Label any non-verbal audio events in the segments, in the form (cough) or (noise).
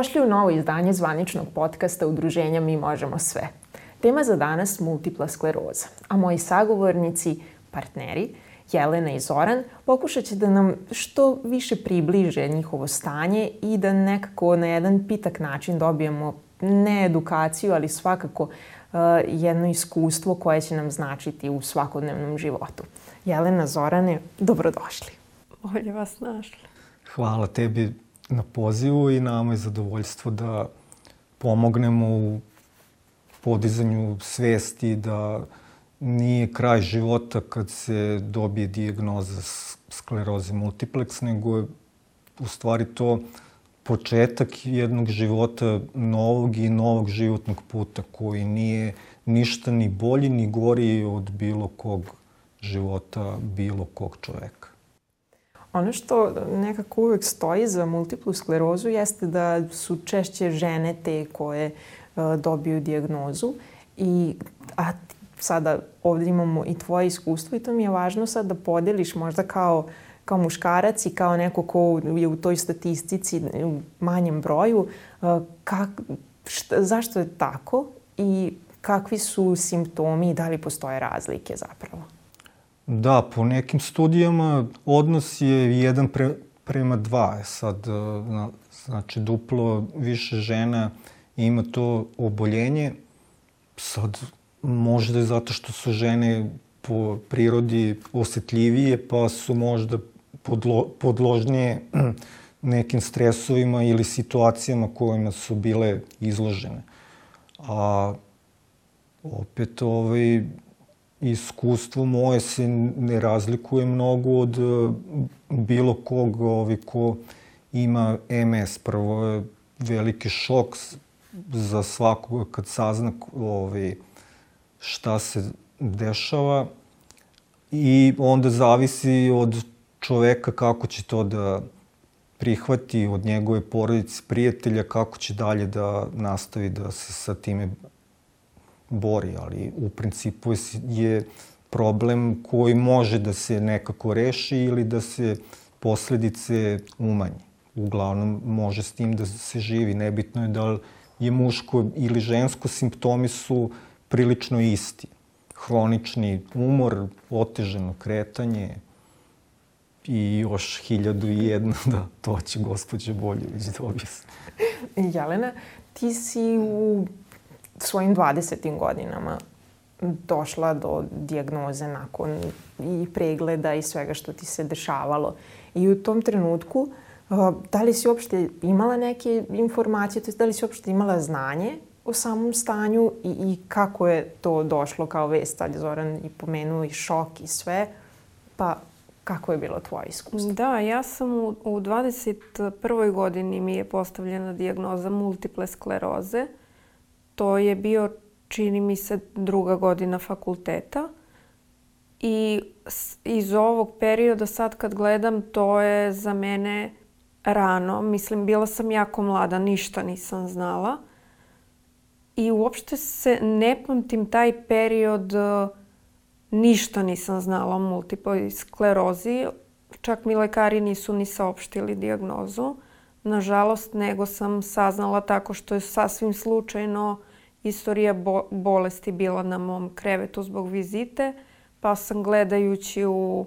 Dobrodošli u novo izdanje zvaničnog podcasta Udruženja Mi možemo sve. Tema za danas multipla skleroza, a moji sagovornici, partneri, Jelena i Zoran, pokušat će da nam što više približe njihovo stanje i da nekako na jedan pitak način dobijemo ne edukaciju, ali svakako uh, jedno iskustvo koje će nam značiti u svakodnevnom životu. Jelena, Zorane, dobrodošli. Bolje vas našli. Hvala tebi na pozivu i nama je zadovoljstvo da pomognemo u podizanju svesti da nije kraj života kad se dobije dijagnoza skleroze multiplex, nego je u stvari to početak jednog života novog i novog životnog puta koji nije ništa ni bolji ni gori od bilo kog života bilo kog čoveka. Ono što nekako uvek stoji za multiplu sklerozu jeste da su češće žene te koje uh, dobiju diagnozu i a sada ovde imamo i tvoje iskustvo i to mi je važno sad da podeliš možda kao kao muškarac i kao neko ko je u toj statistici u manjem broju, uh, kak, šta, zašto je tako i kakvi su simptomi i da li postoje razlike zapravo? Da, po nekim studijama odnos je jedan pre, prema dva. E sad, e, znači, duplo više žena ima to oboljenje. Sad, možda je zato što su žene po prirodi osetljivije, pa su možda podlo, podložnije (clears throat) nekim stresovima ili situacijama kojima su bile izložene. A opet, ovaj, iskustvo moje se ne razlikuje mnogo od e, bilo kog ovi, ko ima MS. Prvo je veliki šok za svakoga kad sazna ovi, šta se dešava i onda zavisi od čoveka kako će to da prihvati od njegove porodice, prijatelja, kako će dalje da nastavi da se sa time bori, ali u principu je problem koji može da se nekako reši ili da se posledice umanje. Uglavnom može s tim da se živi. Nebitno je da li je muško ili žensko, simptomi su prilično isti. Hronični umor, oteženo kretanje i još hiljadu i jedna, (laughs) da to će gospođa Boljević da objasni. Jelena, ti si u svojim 20. godinama došla do dijagnoze nakon i pregleda i svega što ti se dešavalo. I u tom trenutku, da li si uopšte imala neke informacije, to je da li si uopšte imala znanje o samom stanju i, i kako je to došlo kao vest, tad Zoran i pomenuo i šok i sve, pa kako je bilo tvoje iskustvo? Da, ja sam u, u 21. godini mi je postavljena dijagnoza multiple skleroze to je bio, čini mi se, druga godina fakulteta. I iz ovog perioda sad kad gledam, to je za mene rano. Mislim, bila sam jako mlada, ništa nisam znala. I uopšte se ne pamtim taj period, ništa nisam znala o multiploj sklerozi. Čak mi lekari nisu ni saopštili diagnozu. Nažalost, nego sam saznala tako što je sasvim slučajno istorija bo bolesti bila na mom krevetu zbog vizite, pa sam gledajući u,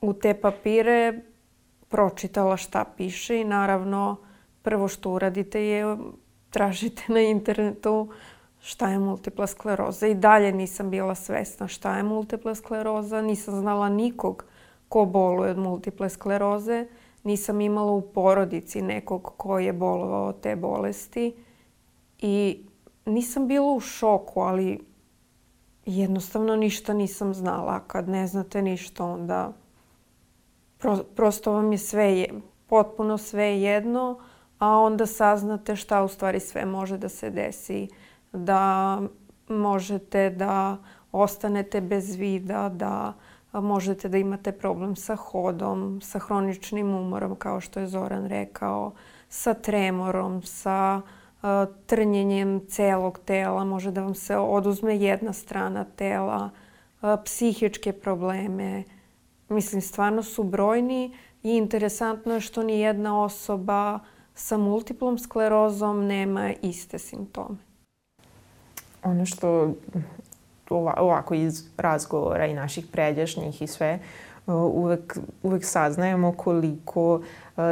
u te papire pročitala šta piše i naravno prvo što uradite je tražite na internetu šta je multipla skleroza. I dalje nisam bila svesna šta je multipla skleroza, nisam znala nikog ko boluje od multiple skleroze, nisam imala u porodici nekog ko je bolovao od te bolesti i nisam bila u šoku, ali jednostavno ništa nisam znala. Kad ne znate ništa, onda pro, prosto vam je sve, je, potpuno sve jedno, a onda saznate šta u stvari sve može da se desi. Da možete da ostanete bez vida, da možete da imate problem sa hodom, sa hroničnim umorom, kao što je Zoran rekao, sa tremorom, sa uh, trnjenjem celog tela, može da vam se oduzme jedna strana tela, psihičke probleme. Mislim, stvarno su brojni i interesantno je što ni jedna osoba sa multiplom sklerozom nema iste simptome. Ono što ovako iz razgovora i naših pređašnjih i sve, uvek, uvek saznajemo koliko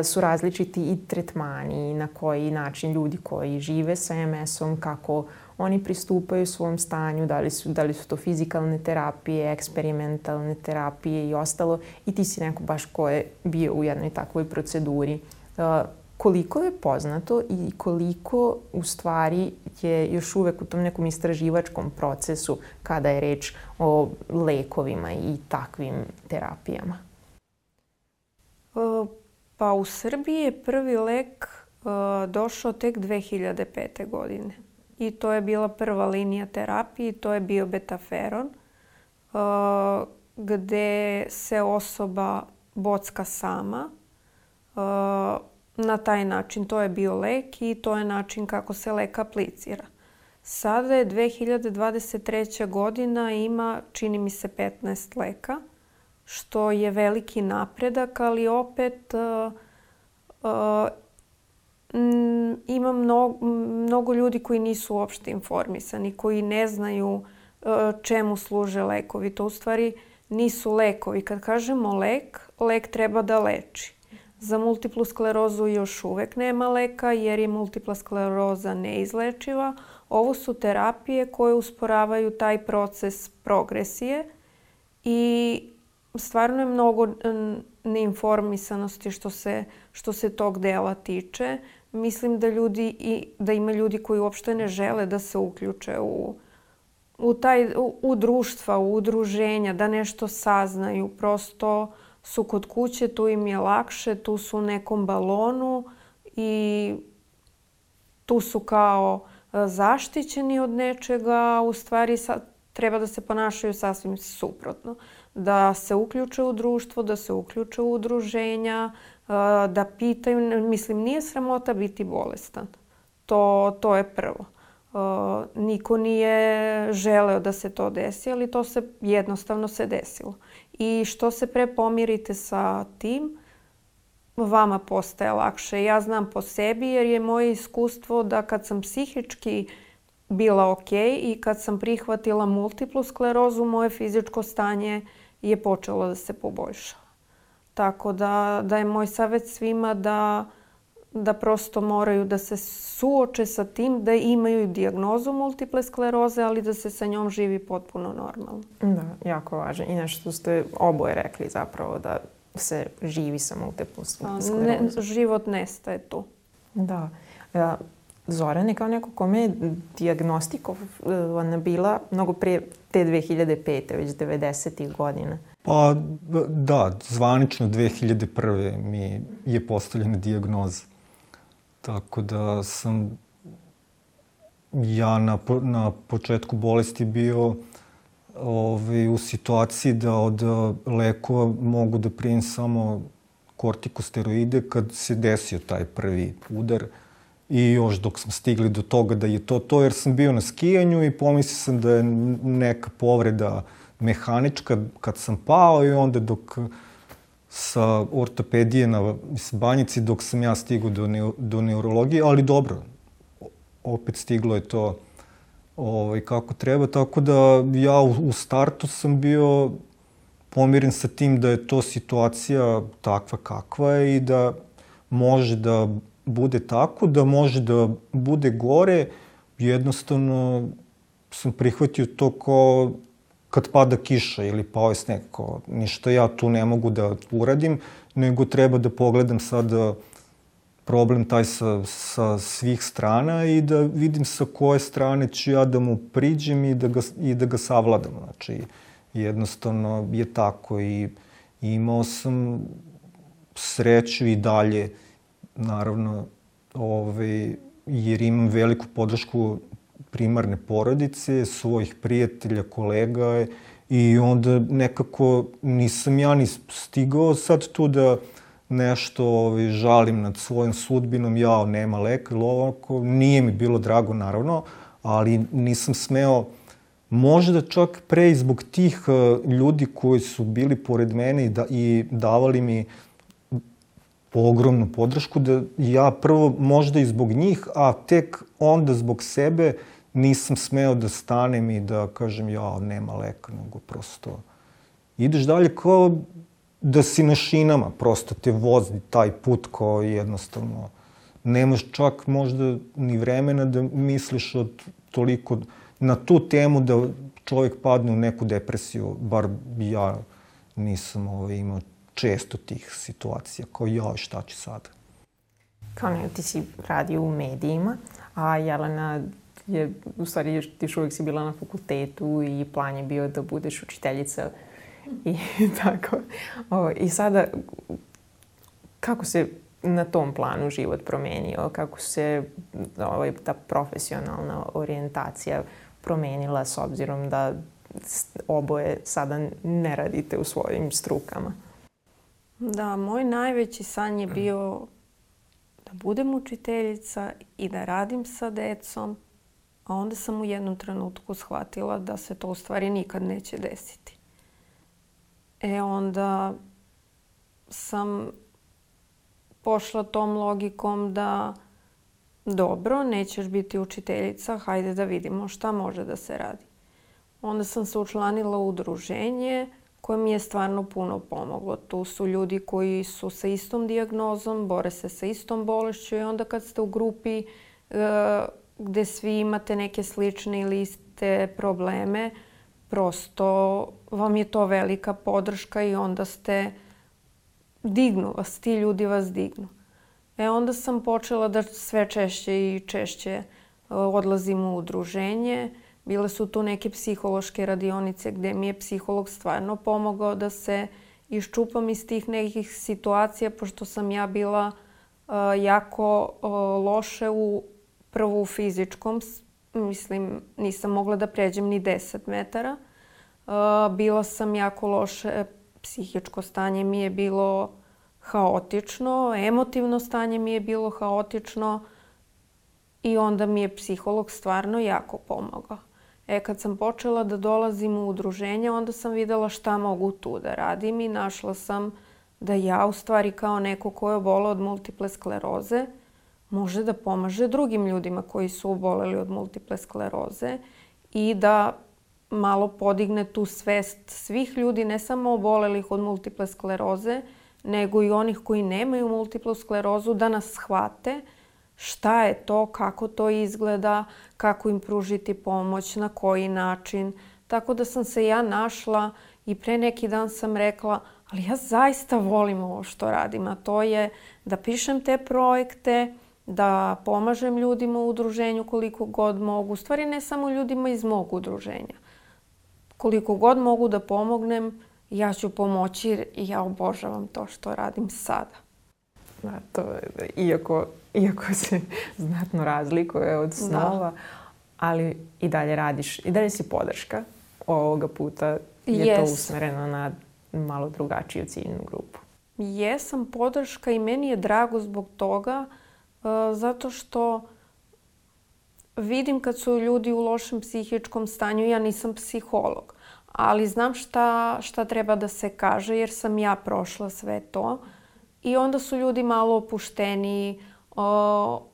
su različiti i tretmani na koji način ljudi koji žive sa MS-om, kako oni pristupaju svom stanju, da li su, da li su to fizikalne terapije, eksperimentalne terapije i ostalo. I ti si neko baš ko je bio u jednoj takvoj proceduri. Koliko je poznato i koliko u stvari je još uvek u tom nekom istraživačkom procesu kada je reč o lekovima i takvim terapijama? Pa u Srbiji je prvi lek došao tek 2005. godine. I to je bila prva linija terapije, to je bio betaferon, gde se osoba bocka sama na taj način. To je bio lek i to je način kako se lek aplicira. Sada je 2023. godina ima, čini mi se, 15 leka, što je veliki napredak, ali opet uh, uh, ima mnogo, mnogo ljudi koji nisu uopšte informisani, koji ne znaju uh, čemu služe lekovi. To u stvari nisu lekovi. Kad kažemo lek, lek treba da leči. Za multiplu sklerozu još uvek nema leka jer je multipla skleroza neizlečiva. Ovo su terapije koje usporavaju taj proces progresije i stvarno je mnogo neinformisanosti što se, što se tog dela tiče. Mislim da, ljudi i, da ima ljudi koji uopšte ne žele da se uključe u, u, taj, u, u društva, u udruženja, da nešto saznaju. Prosto uh, su kod kuće, tu im je lakše, tu su u nekom balonu i tu su kao e, zaštićeni od nečega, u stvari sa, treba da se ponašaju sasvim suprotno. Da se uključe u društvo, da se uključe u udruženja, e, da pitaju, mislim, nije sramota biti bolestan. To, to je prvo. Niko nije želeo da se to desi, ali to se jednostavno se desilo. I što se pre pomirite sa tim, vama postaje lakše. Ja znam po sebi jer je moje iskustvo da kad sam psihički bila ok i kad sam prihvatila multiplu sklerozu, moje fizičko stanje je počelo da se poboljšava. Tako da, da je moj savjet svima da da prosto moraju da se suoče sa tim da imaju dijagnozu multiple skleroze, ali da se sa njom živi potpuno normalno. Da, jako važno. I nešto ste oboje rekli zapravo da se živi sa multiple sklerozom. Ne, život nestaje tu. Da. Ja, Zoran je kao neko kome je diagnostikovana bila mnogo pre te 2005. već 90. godina. Pa da, zvanično 2001. mi je postavljena diagnoza. Tako da sam ja na, na početku bolesti bio ovaj, u situaciji da od lekova mogu da primim samo kortikosteroide kad se desio taj prvi udar i još dok smo stigli do toga da je to to, jer sam bio na skijanju i pomislio sam da je neka povreda mehanička kad sam pao i onda dok sa ortopedije na banjici dok sam ja stigao do, ne, do neurologije, ali dobro, opet stiglo je to ovaj, kako treba, tako da ja u, u startu sam bio pomiren sa tim da je to situacija takva kakva je i da može da bude tako, da može da bude gore, jednostavno sam prihvatio to kao kad pada kiša ili pao je sneg, ko, ništa ja tu ne mogu da uradim, nego treba da pogledam sad problem taj sa, sa svih strana i da vidim sa koje strane ću ja da mu priđem i da ga, i da ga savladam. Znači, jednostavno je tako i imao sam sreću i dalje, naravno, ovaj, jer imam veliku podršku primarne porodice, svojih prijatelja, kolega i onda nekako nisam ja ni stigao sad tu da nešto ovaj, žalim nad svojom sudbinom, ja nema leka ili ovako, nije mi bilo drago naravno, ali nisam smeo možda čak pre i zbog tih uh, ljudi koji su bili pored mene i, da, i davali mi ogromnu podršku, da ja prvo možda i zbog njih, a tek onda zbog sebe nisam smeo da stanem i da kažem ja, nema leka, nego prosto ideš dalje kao da si na šinama, prosto te vozi taj put koji jednostavno nemaš čak možda ni vremena da misliš od toliko na tu temu da čovjek padne u neku depresiju, bar ja nisam ovaj, imao često tih situacija, kao ja, šta ću sad? Kao ne, ti si radio u medijima, a Jelena je, u stvari, ti još uvijek si bila na fakultetu i plan je bio da budeš učiteljica i (laughs) tako. O, I sada, kako se na tom planu život promenio, kako se ovaj, ta profesionalna orijentacija promenila s obzirom da oboje sada ne radite u svojim strukama? Da, moj najveći san je bio da budem učiteljica i da radim sa decom, a onda sam u jednom trenutku shvatila da se to u stvari nikad neće desiti. E onda sam pošla tom logikom da dobro, nećeš biti učiteljica, hajde da vidimo šta može da se radi. Onda sam se učlanila u udruženje koje mi je stvarno puno pomoglo. Tu su ljudi koji su sa istom dijagnozom, bore se sa istom bolešću i onda kad ste u grupi e, gde svi imate neke slične ili iste probleme, prosto vam je to velika podrška i onda ste dignu vas, ti ljudi vas dignu. E onda sam počela da sve češće i češće e, odlazim u udruženje. Bile su tu neke psihološke radionice gde mi je psiholog stvarno pomogao da se iščupam iz tih nekih situacija, pošto sam ja bila uh, jako uh, loše u prvo u fizičkom, mislim nisam mogla da pređem ni 10 metara. Uh, bila sam jako loše, psihičko stanje mi je bilo haotično, emotivno stanje mi je bilo haotično i onda mi je psiholog stvarno jako pomogao. E, kad sam počela da dolazim u udruženje, onda sam videla šta mogu tu da radim i našla sam da ja, u stvari kao neko ko je obola od multiple skleroze, može da pomaže drugim ljudima koji su oboleli od multiple skleroze i da malo podigne tu svest svih ljudi, ne samo obolelih od multiple skleroze, nego i onih koji nemaju multiplu sklerozu, da nas shvate šta je to, kako to izgleda, kako im pružiti pomoć, na koji način. Tako da sam se ja našla i pre neki dan sam rekla, ali ja zaista volim ovo što radim, a to je da pišem te projekte, da pomažem ljudima u udruženju koliko god mogu. U stvari ne samo ljudima iz mog udruženja. Koliko god mogu da pomognem, ja ću pomoći i ja obožavam to što radim sada. Da, to, iako, iako se (laughs) znatno razlikuje od da. snova, da. ali i dalje radiš, i dalje si podrška. Ovoga puta je yes. to usmereno na malo drugačiju ciljnu grupu. Jesam podrška i meni je drago zbog toga uh, zato što vidim kad su ljudi u lošem psihičkom stanju, ja nisam psiholog, ali znam šta, šta treba da se kaže jer sam ja prošla sve to. I onda su ljudi malo opušteniji,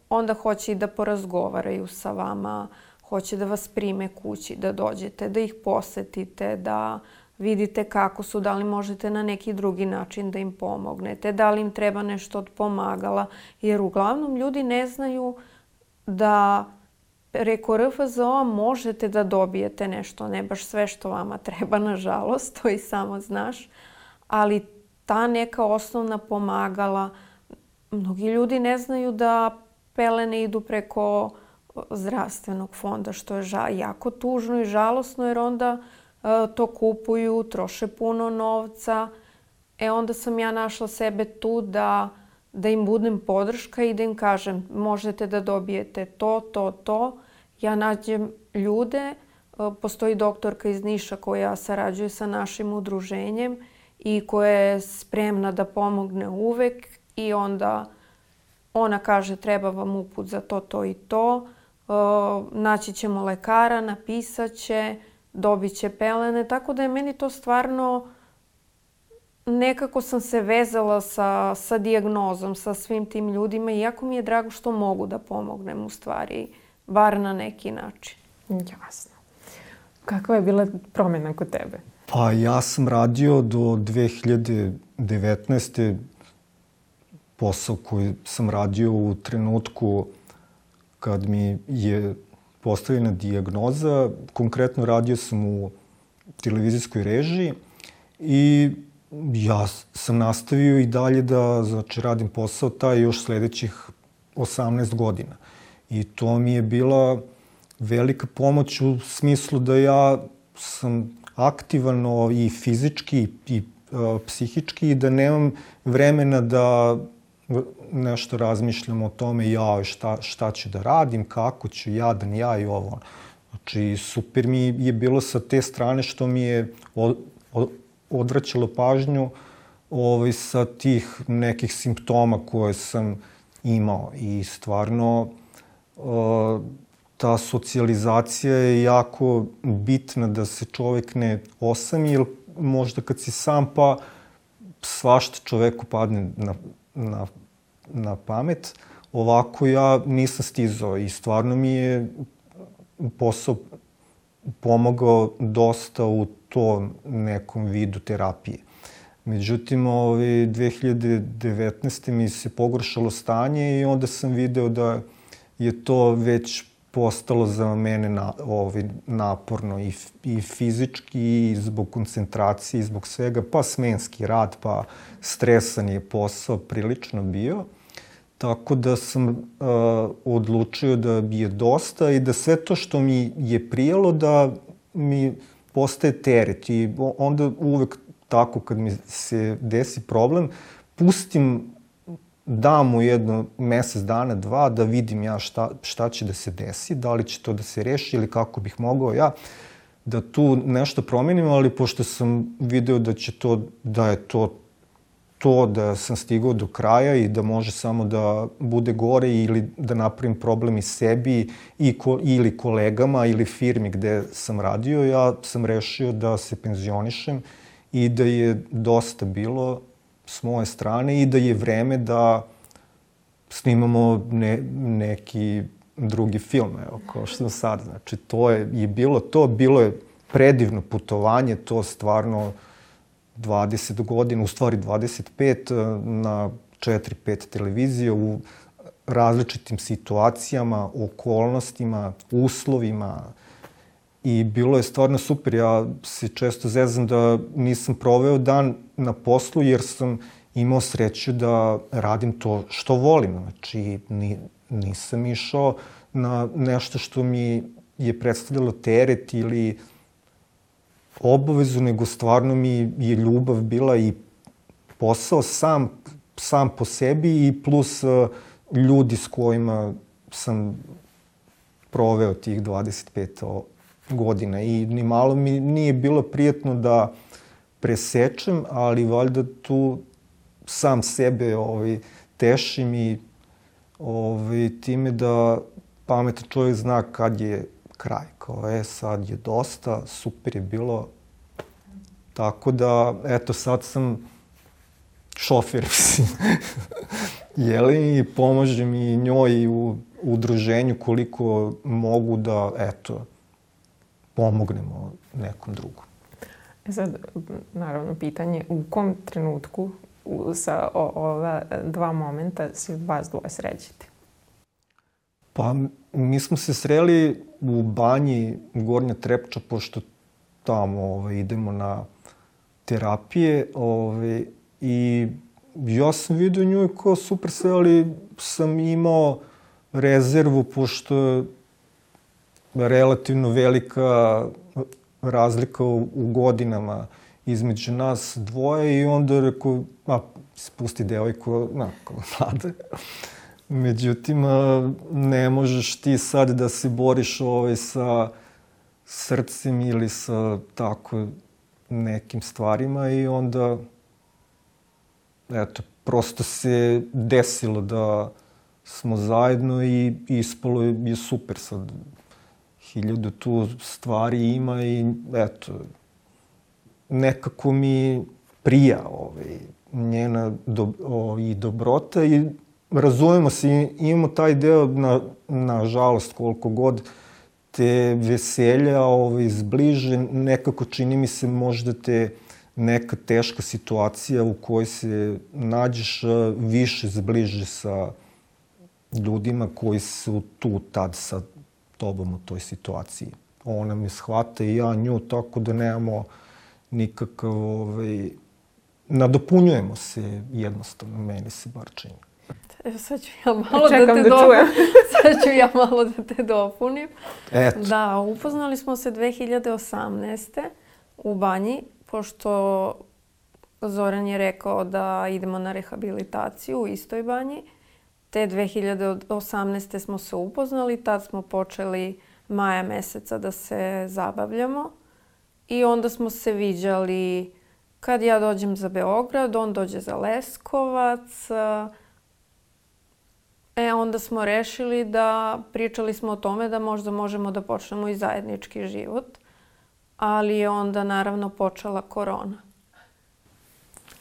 onda hoće i da porazgovaraju sa vama, hoće da vas prime kući, da dođete, da ih posetite, da vidite kako su, da li možete na neki drugi način da im pomognete, da li im treba nešto od pomagala, jer uglavnom ljudi ne znaju da preko RFZO možete da dobijete nešto, ne baš sve što vama treba, (laughs) nažalost, to i samo znaš, ali ta neka osnovna pomagala, mnogi ljudi ne znaju da pelene idu preko zdravstvenog fonda, što je jako tužno i žalosno, jer onda to kupuju, troše puno novca. E onda sam ja našla sebe tu da, da im budem podrška i da im kažem možete da dobijete to, to, to ja nađem ljude, e, postoji doktorka iz Niša koja sarađuje sa našim udruženjem i koja je spremna da pomogne uvek i onda ona kaže treba vam uput za to, to i to. E, naći ćemo lekara, napisat će, dobit će pelene, tako da je meni to stvarno nekako sam se vezala sa, sa dijagnozom, sa svim tim ljudima i jako mi je drago što mogu da pomognem u stvari, bar na neki način. Jasno. Kakva je bila promjena kod tebe? Pa ja sam radio do 2019. posao koji sam radio u trenutku kad mi je postavljena dijagnoza. Konkretno radio sam u televizijskoj režiji i ja sam nastavio i dalje da znači, radim posao taj još sledećih 18 godina. I to mi je bila velika pomoć u smislu da ja sam aktivan i fizički i uh, psihički i da nemam vremena da nešto razmišljam o tome ja šta, šta ću da radim, kako ću, jadan ja i ovo. Znači, super mi je bilo sa te strane što mi je od, od, odvraćalo pažnju ovaj, sa tih nekih simptoma koje sam imao i stvarno uh, ta socijalizacija je jako bitna da se čovek ne osami, jer možda kad si sam pa svašta čoveku padne na, na, na pamet. Ovako ja nisam stizao i stvarno mi je posao pomogao dosta u tom nekom vidu terapije. Međutim, ovaj, 2019. mi se pogoršalo stanje i onda sam video da je to već postalo za mene na, ovaj, naporno i, i fizički i zbog koncentracije i zbog svega, pa smenski rad, pa stresan je posao prilično bio. Tako da sam uh, odlučio da bi je dosta i da sve to što mi je prijelo da mi postaje teret i onda uvek tako kad mi se desi problem, pustim dam mu jedno mesec dana, dva, da vidim ja šta, šta će da se desi, da li će to da se reši ili kako bih mogao ja da tu nešto promenim, ali pošto sam video da će to, da je to to da sam stigao do kraja i da može samo da bude gore ili da napravim problem i sebi i ko, ili kolegama ili firmi gde sam radio, ja sam rešio da se penzionišem i da je dosta bilo s moje strane i da je vreme da snimamo ne, neki drugi film, evo, kao što sad. Znači, to je, je bilo to, bilo je predivno putovanje, to stvarno 20 godina, u stvari 25, na 4-5 televizije u različitim situacijama, okolnostima, uslovima, I bilo je stvarno super. Ja se često zezam da nisam proveo dan na poslu jer sam imao sreću da radim to što volim. Znači, ni, nisam išao na nešto što mi je predstavljalo teret ili obavezu, nego stvarno mi je ljubav bila i posao sam, sam po sebi i plus uh, ljudi s kojima sam proveo tih 25 godina i ni malo mi nije bilo prijetno da presečem, ali valjda tu sam sebe ovaj, tešim i ovaj, time da pametan čovjek zna kad je kraj. Kao, e, sad je dosta, super je bilo. Tako da, eto, sad sam šofer, (laughs) mislim. Jeli, i pomažem i njoj u udruženju koliko mogu da, eto, pomognemo nekom drugom. E sad, naravno, pitanje u kom trenutku u, sa o, ova dva momenta se vas dvoje srećete? Pa, mi smo se sreli u banji Gornja Trepča, pošto tamo ovaj, idemo na terapije ovaj, i ja sam vidio nju kao super sve, ali sam imao rezervu, pošto relativno velika razlika u, godinama između nas dvoje i onda rekao, a, spusti devojku, onako, mlade. Međutim, ne možeš ti sad da se boriš ovaj sa srcem ili sa tako nekim stvarima i onda eto, prosto se desilo da smo zajedno i ispalo je super sad hiljadu tu stvari ima i eto, nekako mi prija ovaj, njena do, o, i dobrota i razumemo se, imamo taj deo, na, na žalost, koliko god te veselja ovaj, zbliže, nekako čini mi se možda te neka teška situacija u kojoj se nađeš više zbliže sa ljudima koji su tu tad sa tobom u toj situaciji. Ona me shvata i ja nju, tako da nemamo nikakav, ovaj, nadopunjujemo se jednostavno, meni se bar čini. Evo sad ću ja malo da te da čujem. (laughs) sad ću ja malo da te dopunim. Eto. Da, upoznali smo se 2018. u banji, pošto Zoran je rekao da idemo na rehabilitaciju u istoj banji. Te 2018. smo se upoznali, tad smo počeli maja meseca da se zabavljamo. I onda smo se viđali kad ja dođem za Beograd, on dođe za Leskovac. E, onda smo rešili da pričali smo o tome da možda možemo da počnemo i zajednički život. Ali je onda naravno počela korona.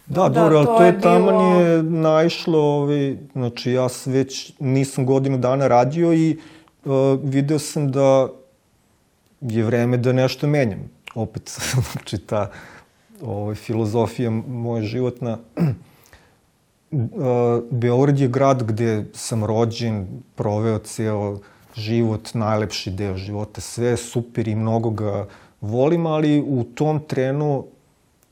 Da, da dobro, ali to, to je tamo bilo... nije naišlo, ovaj, znači ja već nisam godinu dana radio i uh, video sam da je vreme da nešto menjam. Opet, (laughs) znači ta ovaj, filozofija moja životna. (clears throat) Beograd je grad gde sam rođen, proveo ceo život, najlepši deo života, sve je super i mnogo ga volim, ali u tom trenu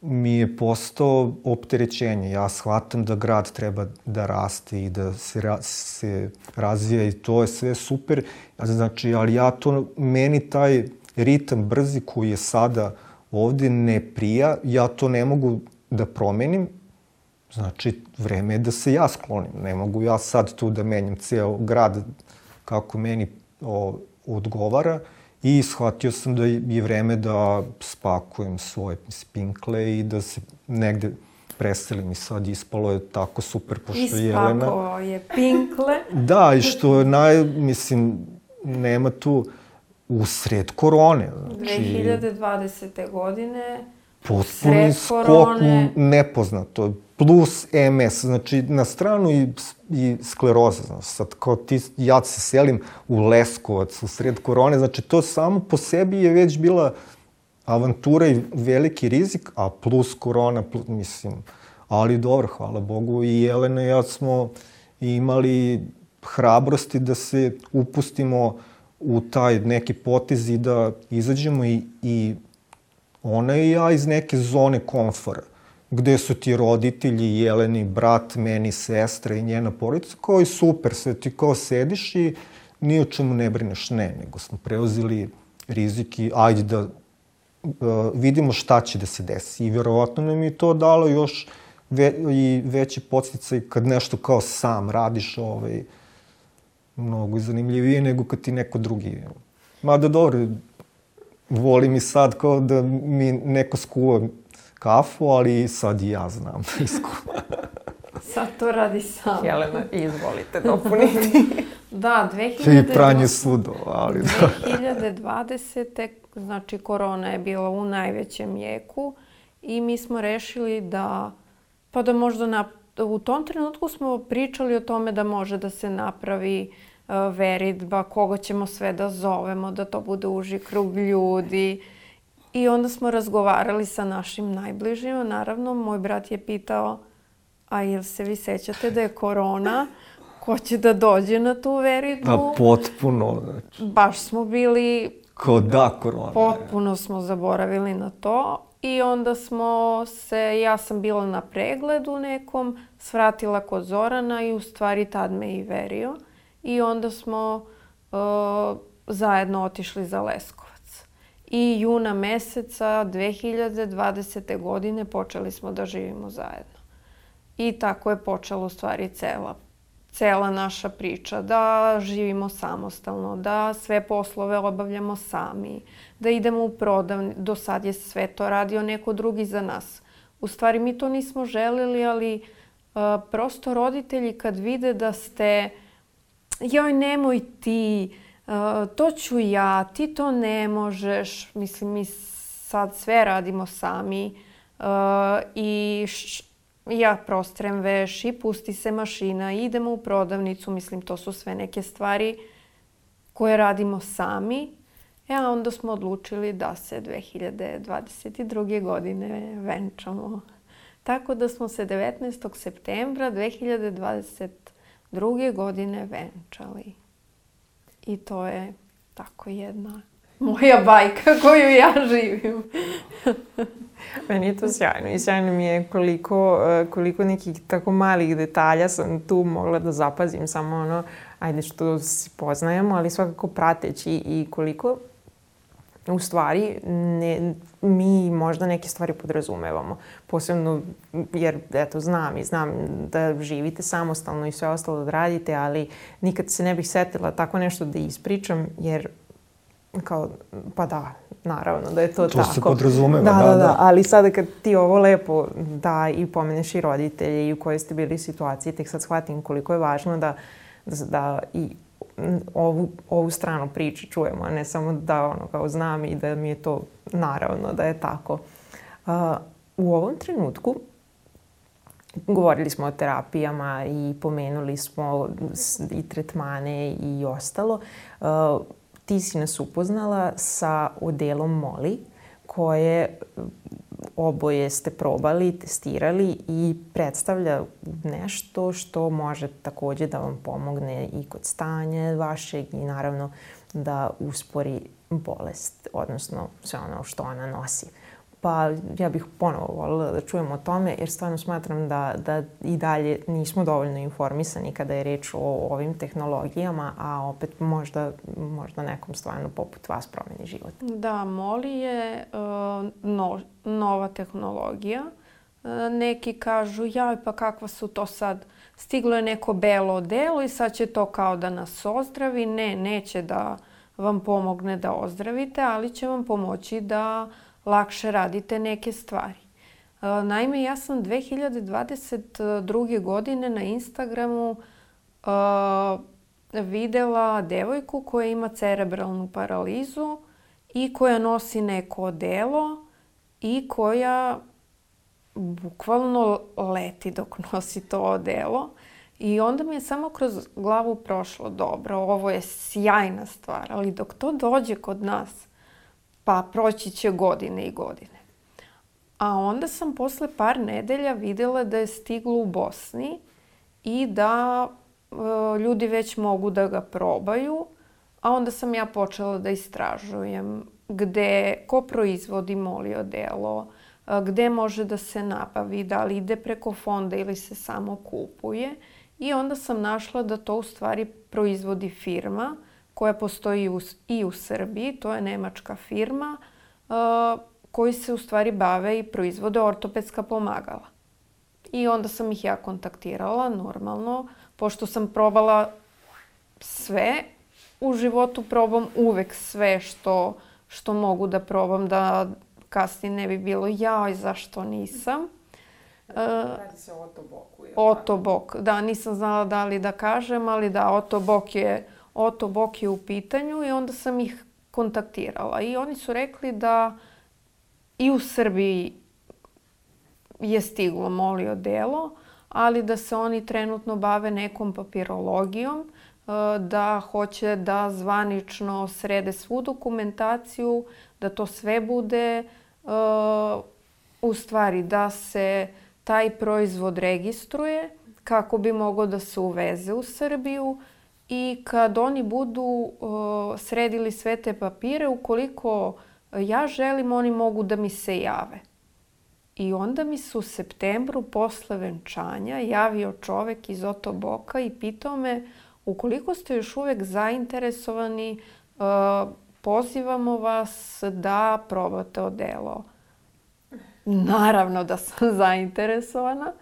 mi je postao opterećenje. Ja shvatam da grad treba da raste i da se, ra, se razvija i to je sve super. Znači, ali ja to, meni taj ritam brzi koji je sada ovde ne prija, ja to ne mogu da promenim, znači vreme je da se ja sklonim. Ne mogu ja sad tu da menjam ceo grad kako meni o, odgovara i shvatio sam da je vreme da spakujem svoje spinkle i da se negde preselim i sad ispalo je tako super pošto je Jelena... Ispakovao je pinkle. Da, i što je naj, mislim, nema tu usred korone. Znači, 2020. godine potpuni skok korone... nepoznato, plus MS, znači na stranu i, i skleroza. Znači, sad kao ti, ja se selim u Leskovac, u sred korone, znači to samo po sebi je već bila avantura i veliki rizik, a plus korona, plus, mislim, ali dobro, hvala Bogu, i Jelena i ja smo imali hrabrosti da se upustimo u taj neki potez i da izađemo i, i ona i ja iz neke zone komfora gde su ti roditelji, Jeleni, brat, meni, sestra i njena porodica, kao i super, sve ti kao sediš i ni o čemu ne brineš, ne, nego smo preuzeli rizik i ajde da uh, vidimo šta će da se desi. I verovatno nam je to dalo još ve, i veći podsticaj kad nešto kao sam radiš, ovaj, mnogo zanimljivije nego kad ti neko drugi. Mada dobro, volim i sad kao da mi neko skuva kafu, ali sad i ja znam da (laughs) iskuva. sad to radi sam. Jelena, izvolite dopuniti. (laughs) da, 2020... I pranje sudova, ali da. 2020. znači korona je bila u najvećem jeku i mi smo rešili da, pa da možda na, u tom trenutku smo pričali o tome da može da se napravi uh, veritba, koga ćemo sve da zovemo, da to bude uži krug ljudi. I onda smo razgovarali sa našim najbližima. Naravno, moj brat je pitao, a jel se vi sećate da je korona? Ko će da dođe na tu veritbu? A potpuno. Znači. Baš smo bili... Ko da korona. Potpuno smo zaboravili na to. I onda smo se, ja sam bila na pregledu nekom, svratila kod Zorana i u stvari tad me i verio. I onda smo uh, zajedno otišli za Lesko i juna meseca 2020. godine počeli smo da živimo zajedno. I tako je počela u stvari cela, cela naša priča, da živimo samostalno, da sve poslove obavljamo sami, da idemo u prodavni, do sad je sve to radio neko drugi za nas. U stvari mi to nismo želeli, ali uh, prosto roditelji kad vide da ste joj nemoj ti, to ću ja, ti to ne možeš, mislim mi sad sve radimo sami, I š, ja prostrem veš i pusti se mašina, idemo u prodavnicu, mislim to su sve neke stvari koje radimo sami. E, a onda smo odlučili da se 2022. godine venčamo. Tako da smo se 19. septembra 2022. godine venčali. I to je tako jedna moja bajka (laughs) koju ja živim. (laughs) Meni je to sjajno i sjajno mi je koliko, e, koliko nekih tako malih detalja sam tu mogla da zapazim samo ono, ajde što se poznajemo, ali svakako prateći i koliko u stvari ne, mi možda neke stvari podrazumevamo. Posebno jer, eto, znam i znam da živite samostalno i sve ostalo da radite, ali nikad se ne bih setila tako nešto da ispričam, jer kao, pa da, naravno da je to, to tako. To se podrazumeva, da, da, da, da. da. Ali sada kad ti ovo lepo da i pomeneš i roditelje i u kojoj ste bili situaciji, tek sad shvatim koliko je važno da, da, da i ovu, ovu stranu priče čujemo, a ne samo da ono kao znam i da mi je to naravno da je tako. U ovom trenutku govorili smo o terapijama i pomenuli smo i tretmane i ostalo. Ti si nas upoznala sa odelom Moli, koje oboje ste probali, testirali i predstavlja nešto što može takođe da vam pomogne i kod stanja vašeg i naravno da uspori bolest, odnosno sve ono što ona nosi. Pa ja bih ponovo volila da čujem o tome, jer stvarno smatram da, da i dalje nismo dovoljno informisani kada je reč o ovim tehnologijama, a opet možda, možda nekom stvarno poput vas promeni život. Da, Moli je uh, no, nova tehnologija. Uh, neki kažu, jaj, pa kakva su to sad, stiglo je neko belo delo i sad će to kao da nas ozdravi. Ne, neće da vam pomogne da ozdravite, ali će vam pomoći da lakše radite neke stvari. E, naime, ja sam 2022. godine na Instagramu uh, videla devojku koja ima cerebralnu paralizu i koja nosi neko odelo i koja bukvalno leti dok (laughs) nosi to odelo. I onda mi je samo kroz glavu prošlo dobro, ovo je sjajna stvar, ali dok to dođe kod nas, pa proći će godine i godine. A onda sam posle par nedelja videla da je stiglo u Bosni i da e, ljudi već mogu da ga probaju, a onda sam ja počela da istražujem gde, ko proizvodi delo, e, gde može da se nabavi, da li ide preko fonda ili se samo kupuje. I onda sam našla da to u stvari proizvodi firma koja postoji u, i u Srbiji, to je nemačka firma uh, koji se u stvari bave i proizvode ortopedska pomagala. I onda sam ih ja kontaktirala, normalno, pošto sam probala sve, u životu probam uvek sve što, što mogu da probam, da kasnije ne bi bilo jaj, zašto nisam. Uh, Radi se o Otoboku. Otobok, da, nisam znala da li da kažem, ali da, Otobok je Oto Bok je u pitanju i onda sam ih kontaktirala. I oni su rekli da i u Srbiji je stiglo molio delo, ali da se oni trenutno bave nekom papirologijom, e, da hoće da zvanično srede svu dokumentaciju, da to sve bude e, u stvari da se taj proizvod registruje kako bi mogao da se uveze u Srbiju i kad oni budu sredili sve te papire, ukoliko ja želim, oni mogu da mi se jave. I onda mi se u septembru posle venčanja javio čovek iz Otoboka i pitao me ukoliko ste još uvek zainteresovani, pozivamo vas da probate odelo. Naravno da sam (laughs) zainteresovana.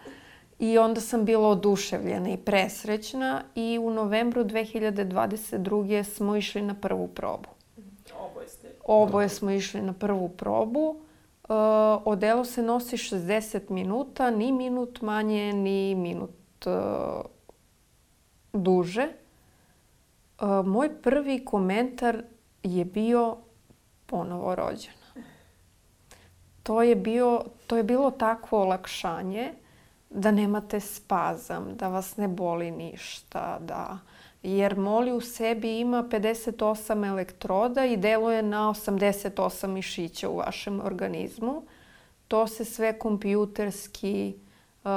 I onda sam bila oduševljena i presrećna i u novembru 2022. smo išli na prvu probu. Oboje ste? Oboje smo išli na prvu probu. Uh, odelo se nosi 60 minuta, ni minut manje, ni minut uh, duže. Uh, moj prvi komentar je bio ponovo rođena. to je, bio, to je bilo takvo olakšanje da nemate spazam, da vas ne boli ništa, da jer moli u sebi ima 58 elektroda i deluje na 88 mišića u vašem organizmu. To se sve kompjuterski uh,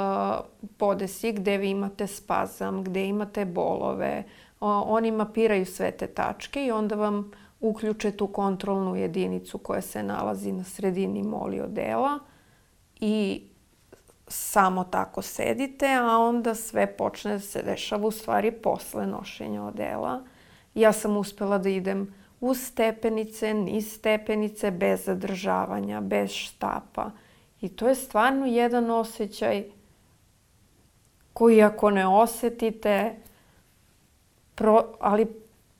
podesi gde vi imate spazam, gde imate bolove. Uh, oni mapiraju sve te tačke i onda vam uključe tu kontrolnu jedinicu koja se nalazi na sredini moli odela i samo tako sedite, a onda sve počne da se dešava u stvari posle nošenja odela. Ja sam uspela da idem uz stepenice, niz stepenice, bez zadržavanja, bez štapa. I to je stvarno jedan osjećaj koji ako ne osetite, pro, ali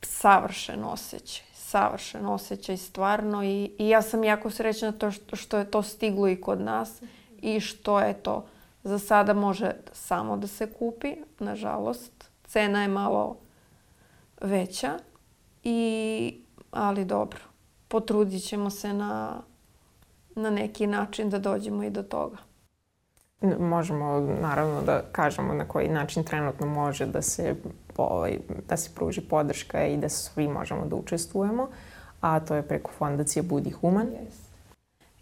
savršen osjećaj. Savršen osjećaj stvarno i, i ja sam jako srećna to što, što je to stiglo i kod nas i što je to za sada može samo da se kupi, nažalost. Cena je malo veća, i, ali dobro. Potrudit ćemo se na, na neki način da dođemo i do toga. Možemo naravno da kažemo na koji način trenutno može da se, ovaj, da se pruži podrška i da svi možemo da učestvujemo, a to je preko fondacije Budi Human. Yes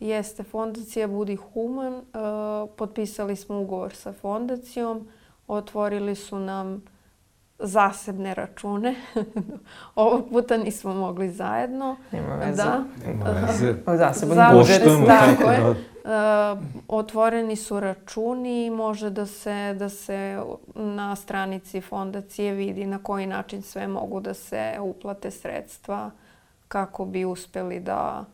jeste Fondacija Budi Human. E, potpisali smo ugovor sa fondacijom, otvorili su nam zasebne račune. (laughs) Ovog puta nismo mogli zajedno. Nema veze. Da. Nema veze. (laughs) Zaseban budžet. Tako je. Da. Uh, otvoreni su računi i može da se, da se na stranici fondacije vidi na koji način sve mogu da se uplate sredstva kako bi uspeli da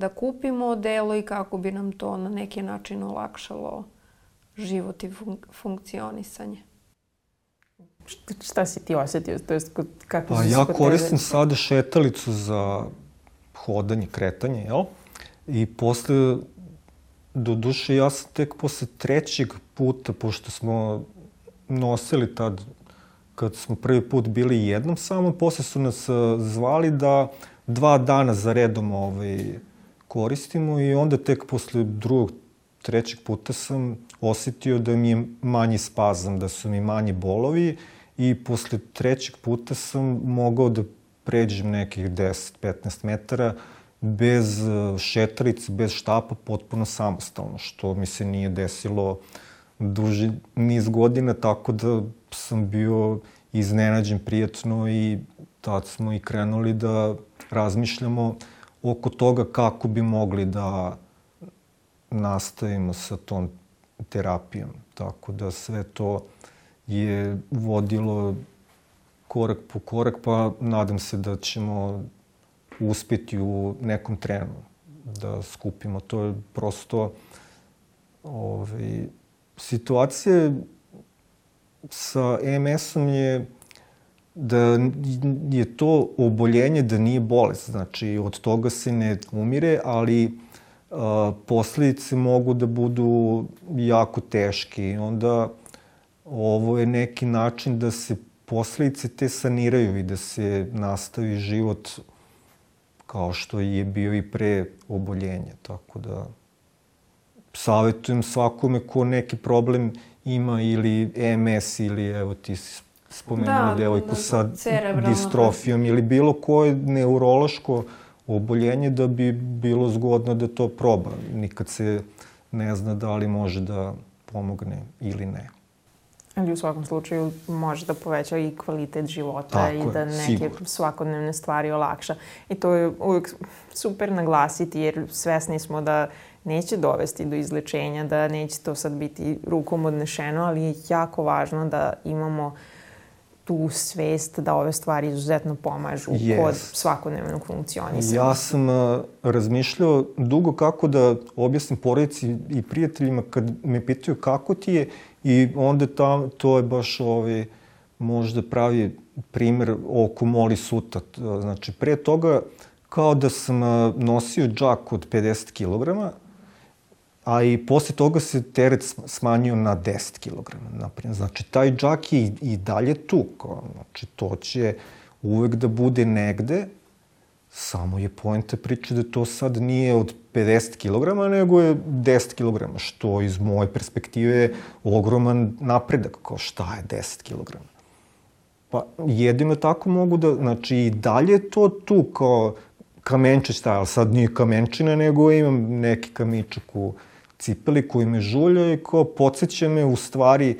da kupimo odelo i kako bi nam to na neki način olakšalo život i fun funkcionisanje. Šta si ti osetio? To jest, kako pa ja koristim sada šetalicu za hodanje, kretanje, jel? I posle, do duše, ja sam tek posle trećeg puta, pošto smo nosili tad, kad smo prvi put bili jednom samo, posle su nas zvali da dva dana za redom ovaj, koristimo i onda tek posle drugog, trećeg puta sam osetio da mi je manji spazam, da su mi manji bolovi i posle trećeg puta sam mogao da pređem nekih 10-15 metara bez e, šetarice, bez štapa, potpuno samostalno, što mi se nije desilo duži niz godina, tako da sam bio iznenađen prijatno i tad smo i krenuli da razmišljamo oko toga kako bi mogli da nastavimo sa tom terapijom. Tako da sve to je vodilo korak po korak, pa nadam se da ćemo uspeti u nekom trenu da skupimo. To je prosto ovaj, situacija sa EMS-om je da je to oboljenje da nije bolest. Znači, od toga se ne umire, ali a, posledice mogu da budu jako teške. onda ovo je neki način da se posledice te saniraju i da se nastavi život kao što je bio i pre oboljenja. Tako da savjetujem svakome ko neki problem ima ili MS ili evo ti si spomenula da, devojku da, sa distrofijom ili bilo koje neurološko oboljenje da bi bilo zgodno da to proba. Nikad se ne zna da li može da pomogne ili ne. Ali u svakom slučaju može da poveća i kvalitet života Tako i da neke sigurno. svakodnevne stvari olakša. I to je uvijek super naglasiti jer svesni smo da neće dovesti do izlečenja, da neće to sad biti rukom odnešeno, ali je jako važno da imamo uh, tu svest da ove stvari izuzetno pomažu yes. kod svakodnevnog funkcionisanja. Ja sam uh, razmišljao dugo kako da objasnim porodici i prijateljima kad me pitaju kako ti je i onda tam, to je baš ovaj, možda pravi primer oko moli suta. Znači, pre toga kao da sam uh, nosio džak od 50 kg, a i posle toga se teret smanjio na 10 kg, naprimjer. Znači, taj džak je i, dalje tu. Znači, to će uvek da bude negde, samo je poenta priče da to sad nije od 50 kg, nego je 10 kg, što iz moje perspektive je ogroman napredak, kao šta je 10 kg. Pa jedino tako mogu da, znači i dalje to tu kao kamenčić taj, ali sad nije kamenčina, nego imam neki kamičak u cipeli koji me žulja i ko podsjeća me u stvari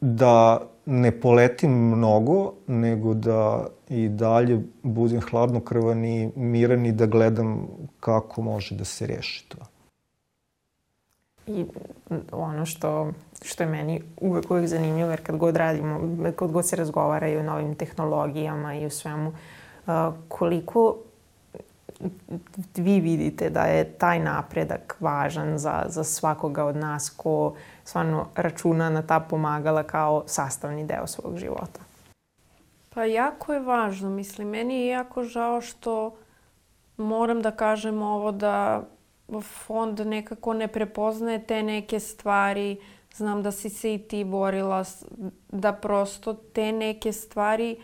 da ne poletim mnogo, nego da i dalje budem hladnokrvan i miran i da gledam kako može da se reši to. I ono što, što je meni uvek uvek zanimljivo, jer kad god radimo, kad god se razgovara i o novim tehnologijama i o svemu, koliko vi vidite da je taj napredak važan za, za svakoga od nas ko stvarno računa na ta pomagala kao sastavni deo svog života? Pa jako je važno. Mislim, meni je jako žao što moram da kažem ovo da fond nekako ne prepoznaje te neke stvari. Znam da si se i ti borila da prosto te neke stvari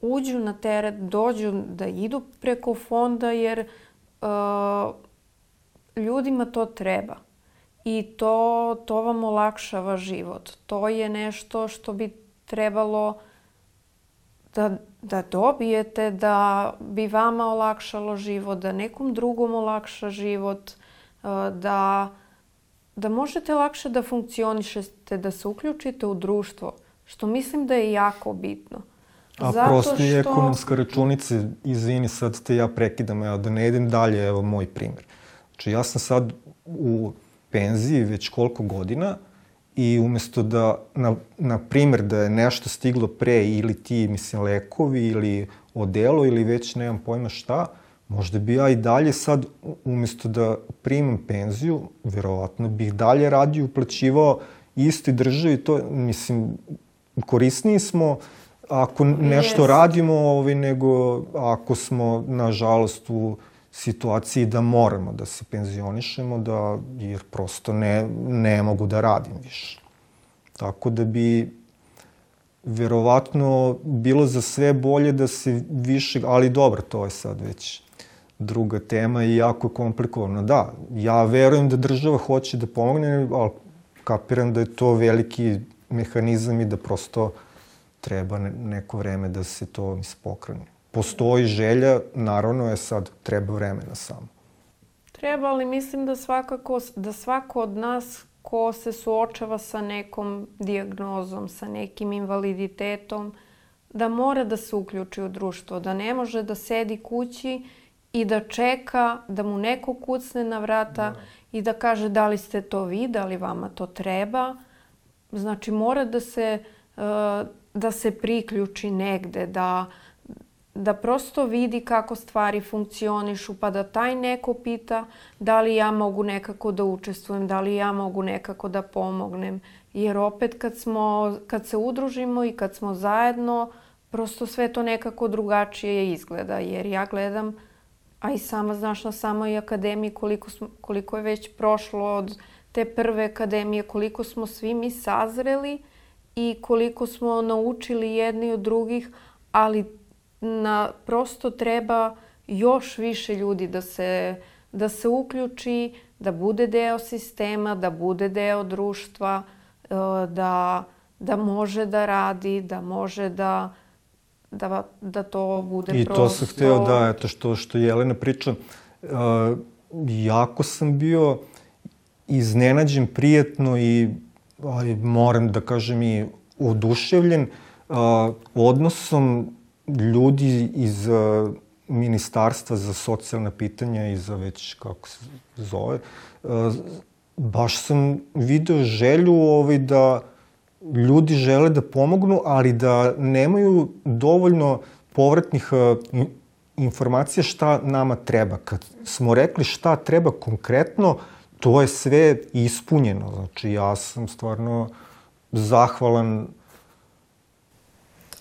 uđu na teret, dođu da idu preko fonda jer uh, ljudima to treba. I to, to vam olakšava život. To je nešto što bi trebalo da, da dobijete, da bi vama olakšalo život, da nekom drugom olakša život, uh, da, da možete lakše da funkcionišete, da se uključite u društvo, što mislim da je jako bitno. A Zato prosto je što... ekonomska računica, izvini sad te ja prekidam, evo da ne idem dalje, evo moj primer. Znači ja sam sad u penziji već koliko godina i umesto da, na, na primer, da je nešto stiglo pre ili ti, mislim, lekovi ili odelo ili već nemam pojma šta, možda bi ja i dalje sad, umesto da primam penziju, verovatno bih dalje radio, uplaćivao istoj državi, to, mislim, korisniji smo, ako nešto yes. radimo, ovaj, nego ako smo, nažalost, u situaciji da moramo da se penzionišemo, da, jer prosto ne, ne mogu da radim više. Tako da bi verovatno bilo za sve bolje da se više, ali dobro, to je sad već druga tema i jako komplikovano. Da, ja verujem da država hoće da pomogne, ali kapiram da je to veliki mehanizam i da prosto treba neko vreme da se to ispokrene. Postoji želja, naravno je sad, treba vremena samo. Treba, ali mislim da svakako, da svako od nas ko se suočava sa nekom diagnozom, sa nekim invaliditetom, da mora da se uključi u društvo, da ne može da sedi kući i da čeka da mu neko kucne na vrata da. i da kaže da li ste to vi, da li vama to treba. Znači mora da se uh, da se priključi negde, da, da prosto vidi kako stvari funkcionišu, pa da taj neko pita da li ja mogu nekako da učestvujem, da li ja mogu nekako da pomognem. Jer opet kad, smo, kad se udružimo i kad smo zajedno, prosto sve to nekako drugačije izgleda. Jer ja gledam, a i sama znaš na samoj akademiji koliko, smo, koliko je već prošlo od te prve akademije, koliko smo svi mi sazreli i koliko smo naučili jedni od drugih, ali na, prosto treba još više ljudi da se, da se uključi, da bude deo sistema, da bude deo društva, e, da, da može da radi, da može da, da, da to bude I prosto... I to sam hteo da, eto što, što Jelena priča, uh, jako sam bio iznenađen prijetno i ali moram da kažem i oduševljen a, odnosom ljudi iz a, Ministarstva za socijalna pitanja i za već kako se zove. Baš sam video želju ovaj, da ljudi žele da pomognu, ali da nemaju dovoljno povratnih informacija šta nama treba. Kad smo rekli šta treba konkretno, to je sve ispunjeno. Znači, ja sam stvarno zahvalan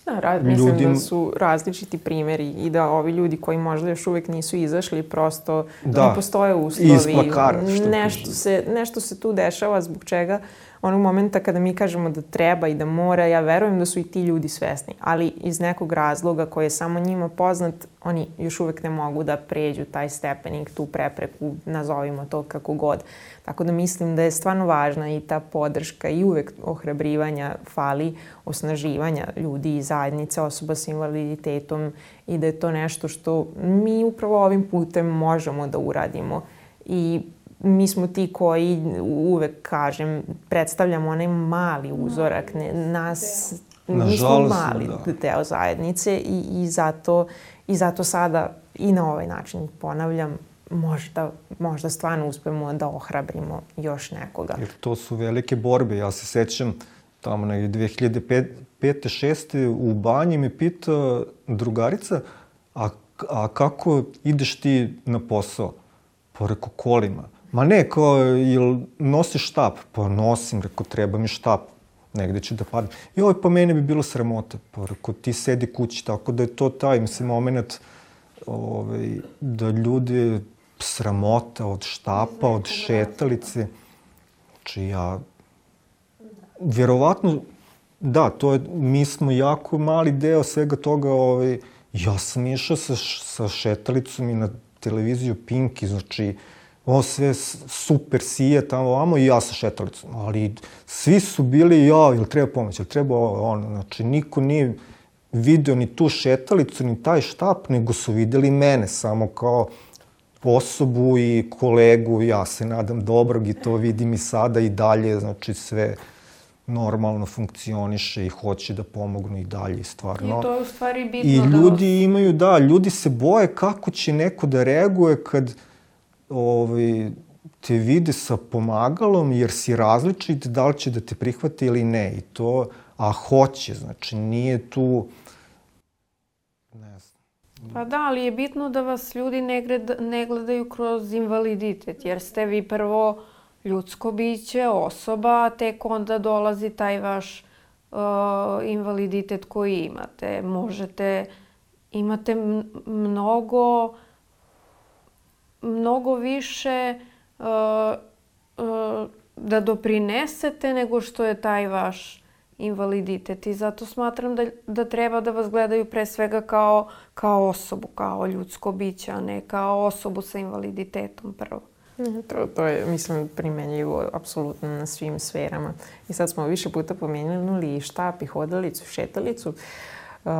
Da, ra mislim ljudim... da su različiti primeri i da ovi ljudi koji možda još uvek nisu izašli, prosto da. ne postoje uslovi. Iz plakara, što nešto se, nešto se tu dešava zbog čega onog momenta kada mi kažemo da treba i da mora, ja verujem da su i ti ljudi svesni, ali iz nekog razloga koji je samo njima poznat, oni još uvek ne mogu da pređu taj stepenik, tu prepreku, nazovimo to kako god. Tako da mislim da je stvarno važna i ta podrška i uvek ohrabrivanja fali, osnaživanja ljudi i zajednice osoba sa invaliditetom i da je to nešto što mi upravo ovim putem možemo da uradimo. I mi smo ti koji uvek, kažem, predstavljamo onaj mali uzorak. Ne, nas, mi smo mali da. deo zajednice i, i, zato, i zato sada i na ovaj način ponavljam, možda, možda stvarno uspemo da ohrabrimo još nekoga. Jer to su velike borbe. Ja se sećam tamo na 2005. 5. 6. u banji me pita drugarica, a, a kako ideš ti na posao? Pa reko kolima. Ma ne, kao, jel nosiš štap? Pa nosim, reko, treba mi štap. Negde ću da padnem. Joj, pa mene bi bilo sramota. Pa reko, ti sedi kući, tako da je to taj, mislim, moment ovaj, da ljudi sramota od štapa, od šetalice. Znači, ja... Vjerovatno, da, to je, mi smo jako mali deo svega toga, ovaj, ja sam išao sa, sa šetalicom i na televiziju Pinki, znači, ovo sve super sije tamo ovamo i ja sa šetalicom. Ali svi su bili, ja, ili treba pomoć, ili treba ovo, ono. Znači, niko nije video ni tu šetalicu, ni taj štap, nego su videli mene samo kao osobu i kolegu, ja se nadam dobrog i to vidim i sada i dalje, znači sve normalno funkcioniše i hoće da pomognu i dalje stvarno. I to je u stvari bitno I da ljudi da... imaju, da, ljudi se boje kako će neko da reaguje kad ovaj, te vide sa pomagalom jer si različit, da li će da te prihvate ili ne. I to, a hoće, znači nije tu... Ne znam. Pa da, ali je bitno da vas ljudi ne, gleda, ne gledaju kroz invaliditet, jer ste vi prvo ljudsko biće, osoba, a tek onda dolazi taj vaš uh, invaliditet koji imate. Možete, imate mnogo mnogo više uh, uh, da doprinesete nego što je taj vaš invaliditet i zato smatram da, da treba da vas gledaju pre svega kao, kao osobu, kao ljudsko biće, a ne kao osobu sa invaliditetom prvo. Mhm, to, to je, mislim, primenljivo apsolutno na svim sferama. I sad smo više puta pomenuli štap, i hodalicu, šetalicu. Uh, Uh,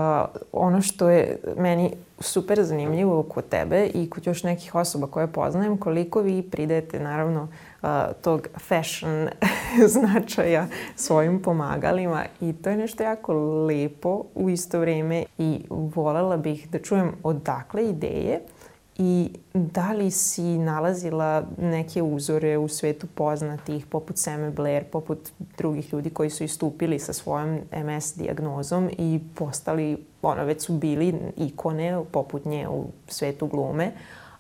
ono što je meni super zanimljivo kod tebe i kod još nekih osoba koje poznajem, koliko vi pridete naravno uh, tog fashion (laughs) značaja svojim pomagalima i to je nešto jako lepo u isto vreme i volela bih da čujem odakle ideje I da li si nalazila neke uzore u svetu poznatih, poput Seme Blair, poput drugih ljudi koji su istupili sa svojom MS diagnozom i postali, ono, već su bili ikone poput nje u svetu glume,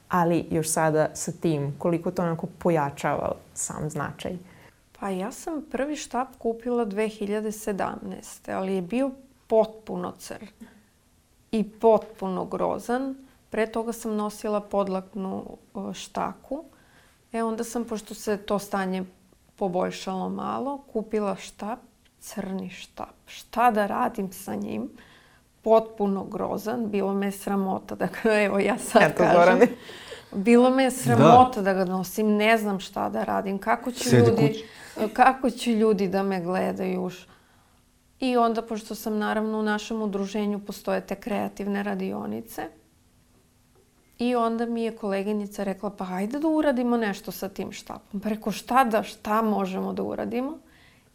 ali još sada sa tim, koliko to onako pojačava sam značaj? Pa ja sam prvi štap kupila 2017. ali je bio potpuno crn i potpuno grozan Pre toga sam nosila podlaknu štaku. E onda sam, pošto se to stanje poboljšalo malo, kupila štap, crni štap. Šta da radim sa njim? Potpuno grozan. Bilo me sramota da ga, (laughs) evo ja sad Eto, kažem. Zorane. Bilo me sramota da. da ga nosim. Ne znam šta da radim. Kako će, Sedi ljudi, kući. kako će ljudi da me gledaju? I onda, pošto sam naravno u našem udruženju postoje te kreativne radionice, I onda mi je koleginica rekla, pa hajde da uradimo nešto sa tim štapom. Pa rekao, šta da, šta možemo da uradimo?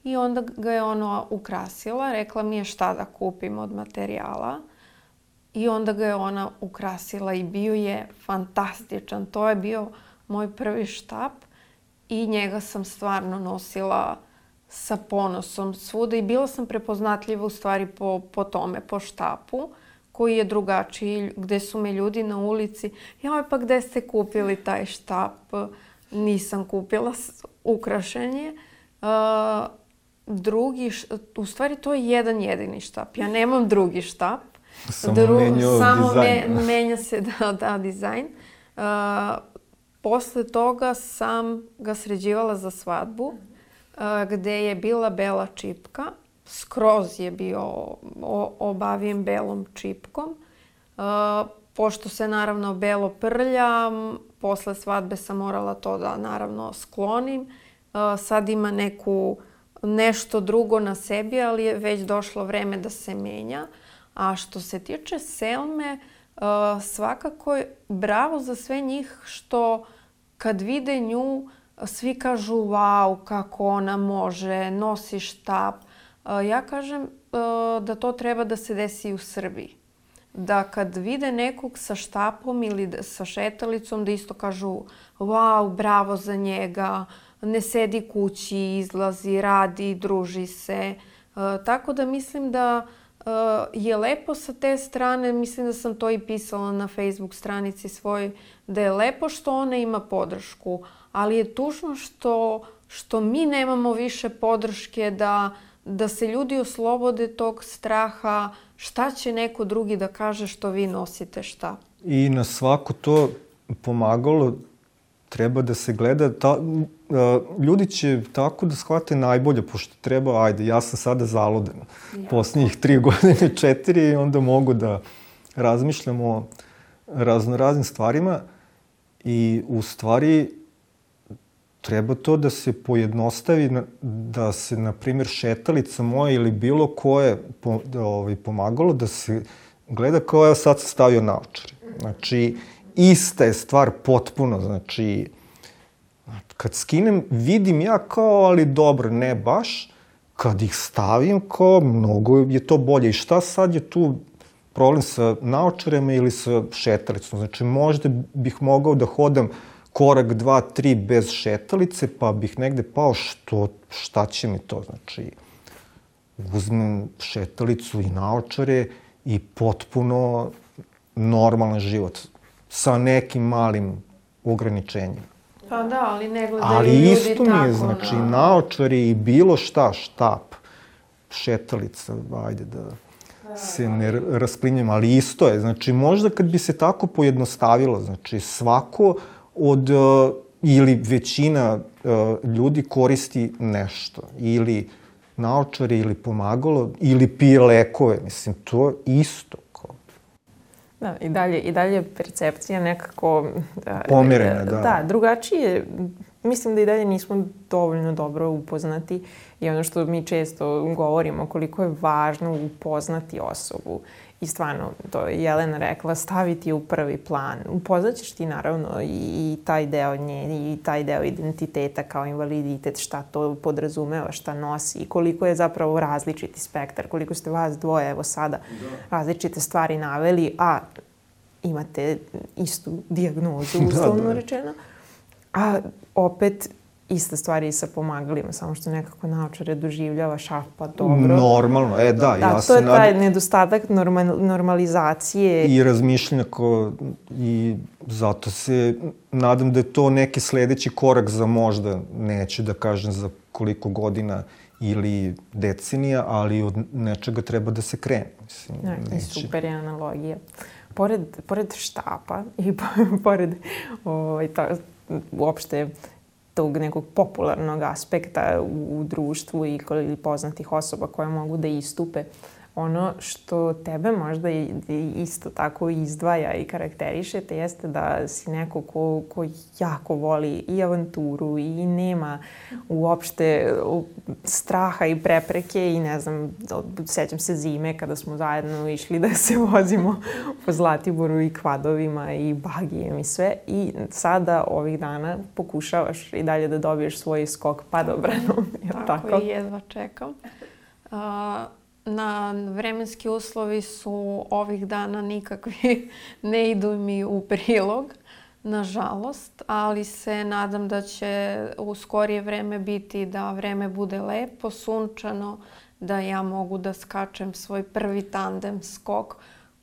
I onda ga je ono ukrasila, rekla mi je šta da kupim od materijala. I onda ga je ona ukrasila i bio je fantastičan. To je bio moj prvi štap i njega sam stvarno nosila sa ponosom svuda i bila sam prepoznatljiva u stvari po, po tome, po štapu koji je drugačiji, gde su me ljudi na ulici, joj pa gde ste kupili taj štap? Nisam kupila ukrašenje. Uh, drugi, u stvari to je jedan jedini štap. Ja nemam drugi štap. Samo Dru, menjao samo dizajn. Me, menja se (laughs) da, da dizajn. Uh, posle toga sam ga sređivala za svadbu, uh, gde je bila bela čipka skroz je bio obavijen belom čipkom. Uh, pošto se naravno belo prlja, posle svadbe sam morala to da naravno sklonim. Sad ima neku nešto drugo na sebi, ali je već došlo vreme da se menja. A što se tiče Selme, svakako je bravo za sve njih što kad vide nju, svi kažu wow, kako ona može, nosi štap. Ja kažem da to treba da se desi u Srbiji da kad vide nekog sa štapom ili sa šetalicom da isto kažu wow, bravo za njega, ne sedi kući, izlazi, radi, druži se. Tako da mislim da je lepo sa te strane, mislim da sam to i pisala na Facebook stranici svoj, da je lepo što ona ima podršku, ali je tužno što, što mi nemamo više podrške da, da se ljudi oslobode tog straha, šta će neko drugi da kaže što vi nosite šta? I na svako to pomagalo treba da se gleda, ta, uh, ljudi će tako da shvate najbolje, pošto treba, ajde, ja sam sada zaluden. Ja. Poslednjih tri (laughs) godine, četiri, onda mogu da razmišljam o raznoraznim stvarima i u stvari treba to da se pojednostavi, da se, na primjer, šetalica moja ili bilo koje po, da, ovaj, pomagalo da se gleda kao ja sad sam stavio naočare. Znači, ista je stvar potpuno, znači, kad skinem, vidim ja kao, ali dobro, ne baš, kad ih stavim, kao, mnogo je to bolje. I šta sad je tu problem sa naočarema ili sa šetalicom? Znači, možda bih mogao da hodam korak, dva, tri bez šetalice, pa bih negde pao, što, šta će mi to? Znači, uzmem šetalicu i naočare i potpuno normalan život sa nekim malim ograničenjima. Pa da, ali ne gledaju ali ljudi isto mi je, tako, znači, da. naočari i bilo šta, štap, šetalica, ajde da se ne rasplinjem, ali isto je. Znači, možda kad bi se tako pojednostavilo, znači, svako od, uh, ili većina uh, ljudi koristi nešto, ili naočare, ili pomagalo, ili pije lekove, mislim, to isto. Da, i dalje, i dalje percepcija nekako... Da, Pomirena, da. Da, drugačije. Mislim da i dalje nismo dovoljno dobro upoznati i ono što mi često govorimo, koliko je važno upoznati osobu. I stvarno, to je Jelena rekla, staviti je u prvi plan. Upoznaćeš ti naravno i, i taj deo nje, i taj deo identiteta kao invaliditet, šta to podrazumeva, šta nosi i koliko je zapravo različiti spektar, koliko ste vas dvoje, evo sada, da. različite stvari naveli, a imate istu diagnozu, (laughs) uslovno da, da. rečeno. A opet ista stvar i sa pomagalima, samo što nekako naočare doživljava šapa dobro. Normalno, e da, da ja. Da, to je taj nad... nedostatak normal, normalizacije. I razmišljanja ko, i zato se nadam da je to neki sledeći korak za možda, neću da kažem za koliko godina ili decenija, ali od nečega treba da se krene. Mislim, ja, neće... super je analogija. Pored, pored štapa i (laughs) pored ovaj, ta, uopšte tog nekog popularnog aspekta u, u društvu i poznatih osoba koje mogu da istupe. Ono što tebe možda isto tako izdvaja i karakterišete jeste da si neko ko, ko jako voli i avanturu i nema uopšte straha i prepreke i ne znam, sećam se zime kada smo zajedno išli da se (laughs) vozimo po Zlatiboru i kvadovima i bagijem i sve i sada ovih dana pokušavaš i dalje da dobiješ svoj skok padobranom. (laughs) Tako, tako? i jedva čekam. Uh, na vremenski uslovi su ovih dana nikakvi, (laughs) ne idu mi u prilog, nažalost, ali se nadam da će u skorije vreme biti da vreme bude lepo, sunčano, da ja mogu da skačem svoj prvi tandem skok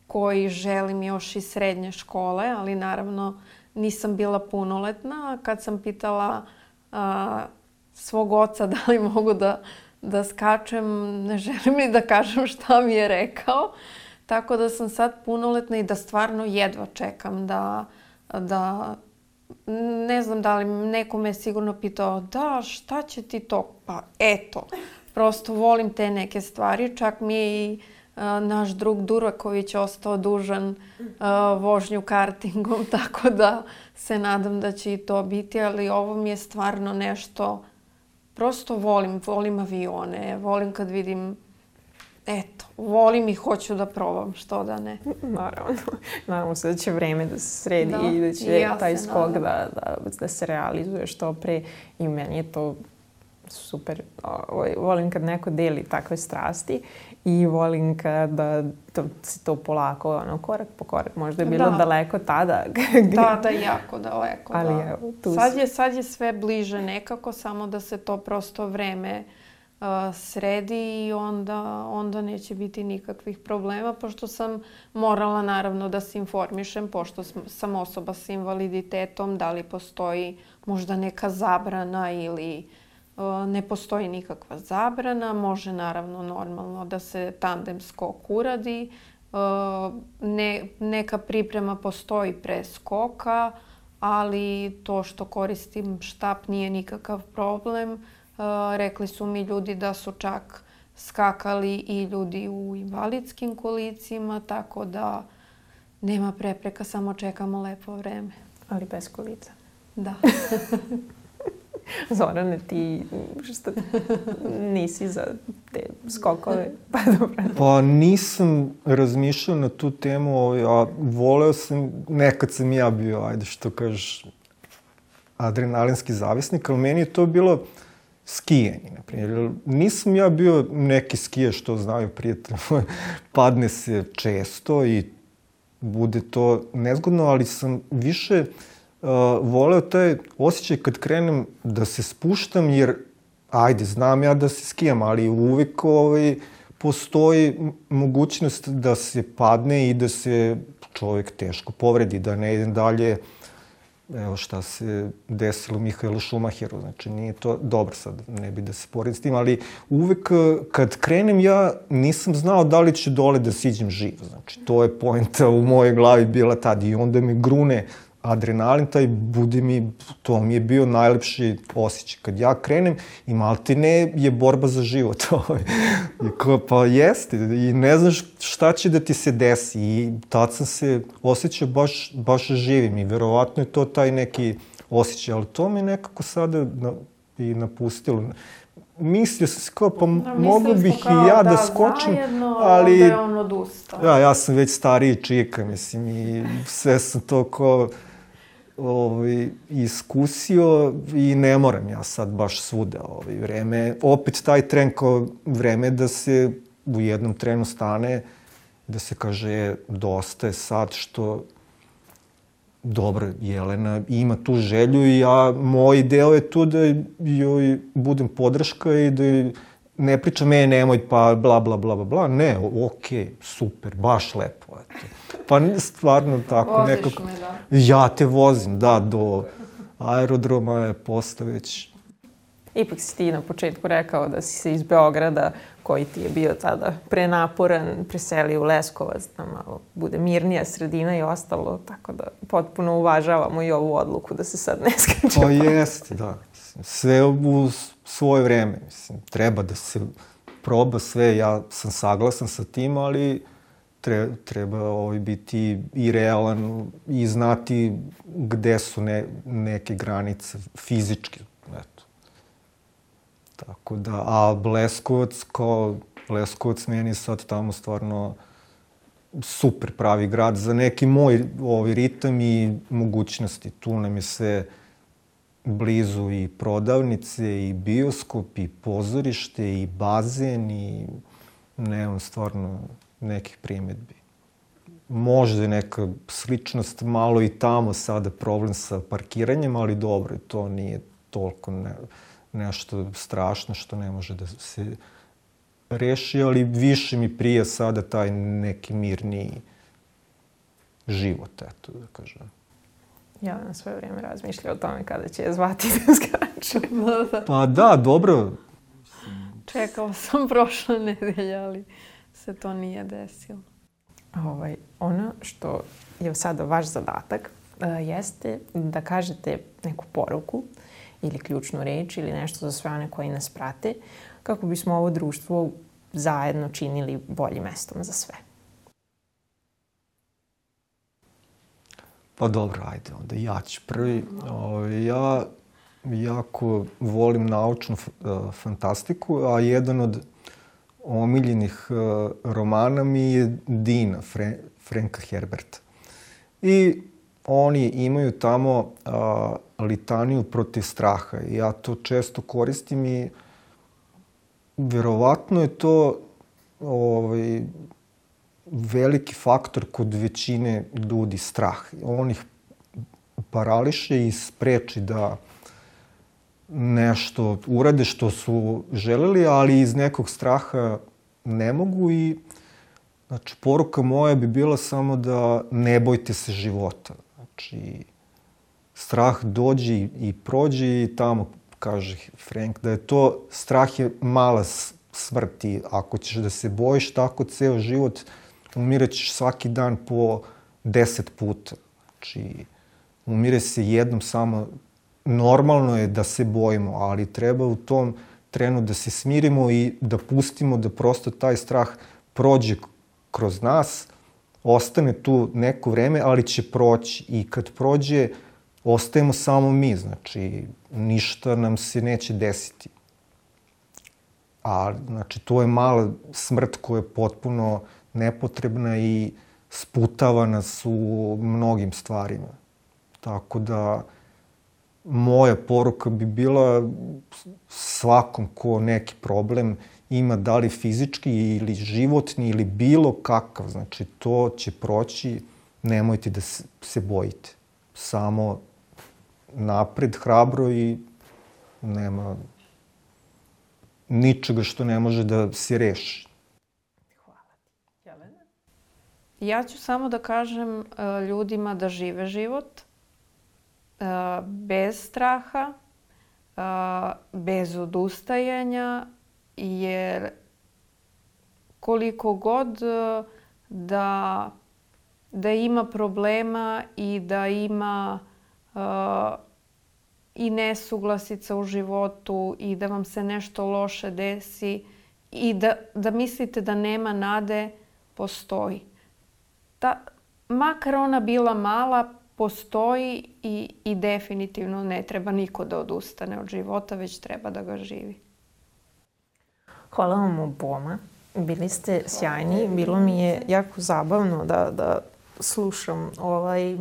koji želim još iz srednje škole, ali naravno nisam bila punoletna. Kad sam pitala a, svog oca (laughs) da li mogu da da skačem, ne želim ni da kažem šta mi je rekao. Tako da sam sad punoletna i da stvarno jedva čekam da, da ne znam da li neko me sigurno pitao da šta će ti to? Pa eto, prosto volim te neke stvari. Čak mi je i naš drug Duraković ostao dužan vožnju kartingom, (laughs) tako da se nadam da će i to biti, ali ovo mi je stvarno nešto, prosto volim, volim avione, volim kad vidim eto, volim i hoću da probam, što da ne. Naravno. (laughs) Nadamo se da će vreme da se sredi da, i da će ja taj skok da, da, da se realizuje što pre. I meni je to super. Ovaj, volim kad neko deli takve strasti i volim kada to, se to polako, ono, korak po korak. Možda je bilo da. daleko tada. (laughs) da, da, jako daleko. Ali da. evo, tu sad, je, sad je sve bliže nekako, samo da se to prosto vreme uh, sredi i onda, onda neće biti nikakvih problema, pošto sam morala naravno da se informišem, pošto sam osoba sa invaliditetom, da li postoji možda neka zabrana ili ne postoji nikakva zabrana, može naravno normalno da se tandem skok uradi. Ne, neka priprema postoji pre skoka, ali to što koristim štap nije nikakav problem. Rekli su mi ljudi da su čak skakali i ljudi u invalidskim kolicima, tako da nema prepreka, samo čekamo lepo vreme. Ali bez kolica. Da. (laughs) (laughs) Zorane, ti što nisi za te skokove? (laughs) Pa dobro. Pa nisam razmišljao na tu temu, a voleo sam, nekad sam ja bio, ajde što kažeš, adrenalinski zavisnik, ali meni je to bilo skijanje, na primjer. Nisam ja bio neki skije što znaju prijatelji (laughs) padne se često i bude to nezgodno, ali sam više uh, uh, voleo taj osjećaj kad krenem da se spuštam, jer ajde, znam ja da se skijam, ali uvek ovaj, postoji mogućnost da se padne i da se čovjek teško povredi, da ne idem dalje. Evo šta se desilo Mihajlu Šumacheru, znači nije to dobro sad, ne bi da se poredim s tim, ali uvek kad krenem ja nisam znao da li će dole da siđem živ, znači to je poenta u mojoj glavi bila tad i onda mi grune adrenalin, taj budi mi, to mi je bio najlepši osjećaj. Kad ja krenem i maltene je borba za život. (laughs) Ovaj. Kao, pa jeste, i ne znaš šta će da ti se desi. I tad sam se osjećao baš, baš živim i verovatno je to taj neki osjećaj, ali to me nekako sada na, i napustilo mislio sam se kao, pa da, mogu bih i ja da, da skočim, zajedno, ali... Da on odustao. Ja, ja sam već stariji čika, mislim, i sve sam to kao ovaj, iskusio i ne moram ja sad baš svuda. Ovaj, vreme, opet taj tren kao vreme da se u jednom trenu stane, da se kaže dosta je sad što dobro, Jelena ima tu želju i ja, moj deo je tu da joj budem podrška i da ne pričam, e, nemoj, pa bla, bla, bla, bla, bla. Ne, okej, okay, super, baš lepo, eto. Pa stvarno tako Voziš nekako... me, da. Ja te vozim, da, do aerodroma je posto već... Ipak si ti na početku rekao da si se iz Beograda, koji ti je bio tada prenaporan, preselio u Leskovac, da malo bude mirnija sredina i ostalo, tako da potpuno uvažavamo i ovu odluku da se sad ne (laughs) skače. Pa jeste, da. Sve u svoje vreme. Mislim, treba da se proba sve, ja sam saglasan sa tim, ali tre, treba ovaj, biti i realan i znati gde su ne, neke granice fizički. Eto. Tako da, a Bleskovac kao Leskovac meni sad tamo stvarno super pravi grad za neki moj ovaj ritam i mogućnosti. Tu nam je sve blizu i prodavnice i bioskop i pozorište i bazen i nemam stvarno nekih primetbi. Možda je neka sličnost malo i tamo sada problem sa parkiranjem, ali dobro, to nije toliko ne, nešto strašno što ne može da se reši, ali više mi prija sada taj neki mirniji život, eto da kažem. Ja na svoje vrijeme razmišljao o tome kada će je zvati (laughs) da skače. pa (laughs) da, dobro. Čekao sam (laughs) prošle nedelje, ali se to nije desilo. Ovaj, ono što je sada vaš zadatak uh, jeste da kažete neku poruku ili ključnu reč ili nešto za sve one koji nas prate kako bismo ovo društvo zajedno činili boljim mestom za sve. Pa dobro, ajde, onda ja ću prvi. O, ja jako volim naučnu fantastiku, a jedan od omiljenih romana mi je Dina, Fre, Franka Herberta. I oni imaju tamo a, litaniju protiv straha. Ja to često koristim i verovatno je to ovaj, veliki faktor kod većine ljudi strah. On ih parališe i spreči da nešto urade što su želeli, ali iz nekog straha ne mogu i znači poruka moja bi bila samo da ne bojte se života. Znači strah dođe i prođe i tamo kaže Frank da je to strah je mala smrt i ako ćeš da se bojiš tako ceo život umirećeš svaki dan po deset puta. Znači, umire se jednom samo. Normalno je da se bojimo, ali treba u tom trenu da se smirimo i da pustimo da prosto taj strah prođe kroz nas, ostane tu neko vreme, ali će proći. I kad prođe, ostajemo samo mi, znači ništa nam se neće desiti. A, znači, to je mala smrt koja je potpuno nepotrebna i sputava nas u mnogim stvarima. Tako da, moja poruka bi bila svakom ko neki problem ima da li fizički ili životni ili bilo kakav, znači to će proći, nemojte da se bojite. Samo napred, hrabro i nema ničega što ne može da se reši. Ja ću samo da kažem uh, ljudima da žive život uh, bez straha, uh, bez odustajanja, jer koliko god da, da ima problema i da ima i nesuglasica u životu i da vam se nešto loše desi i da, da mislite da nema nade, postoji ta, makar ona bila mala, postoji i, i definitivno ne treba niko da odustane od života, već treba da ga živi. Hvala vam oboma. Bili ste sjajni. Bilo mi je jako zabavno da, da slušam ovaj,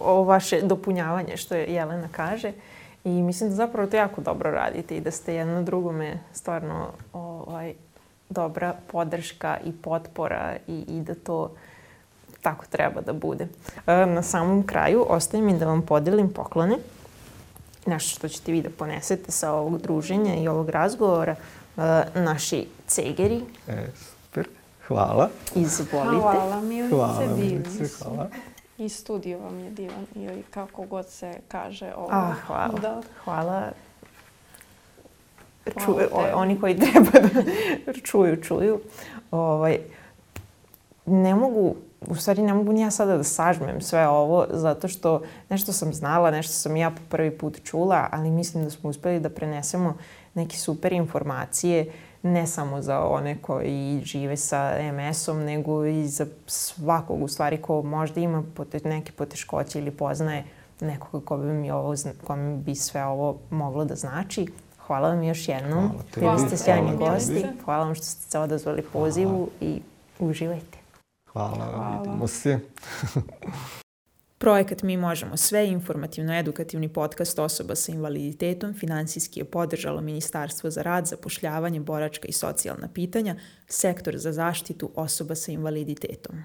ovo vaše dopunjavanje što je Jelena kaže. I mislim da zapravo to jako dobro radite i da ste jedno drugome stvarno ovaj, dobra podrška i potpora i, i da to tako treba da bude. E, na samom kraju ostaje mi da vam podelim poklone. Nešto što ćete vi da ponesete sa ovog druženja i ovog razgovora. E, naši cegeri. E, super. Hvala. Izvolite. Hvala Milice, hvala, Milice, hvala. I studio vam je divan ili kako god se kaže ovo. A, hvala. Da. Hvala. Ču, o, oni koji (laughs) treba da čuju, čuju. Ovaj, ne mogu u stvari ne mogu ni ja sada da sažmem sve ovo, zato što nešto sam znala, nešto sam ja po prvi put čula, ali mislim da smo uspeli da prenesemo neke super informacije, ne samo za one koji žive sa MS-om, nego i za svakog u stvari ko možda ima pote, neke poteškoće ili poznaje nekoga ko bi mi ovo, kome bi sve ovo moglo da znači. Hvala vam još jednom. Hvala Bili ste sjajni gosti. Hvala vam što ste se odazvali pozivu Hvala. i uživajte. Hvala, Hvala. vidimo se. (laughs) Projekat Mi možemo sve, informativno-edukativni podcast osoba sa invaliditetom, finansijski je podržalo Ministarstvo za rad, zapošljavanje, boračka i socijalna pitanja, sektor za zaštitu osoba sa invaliditetom.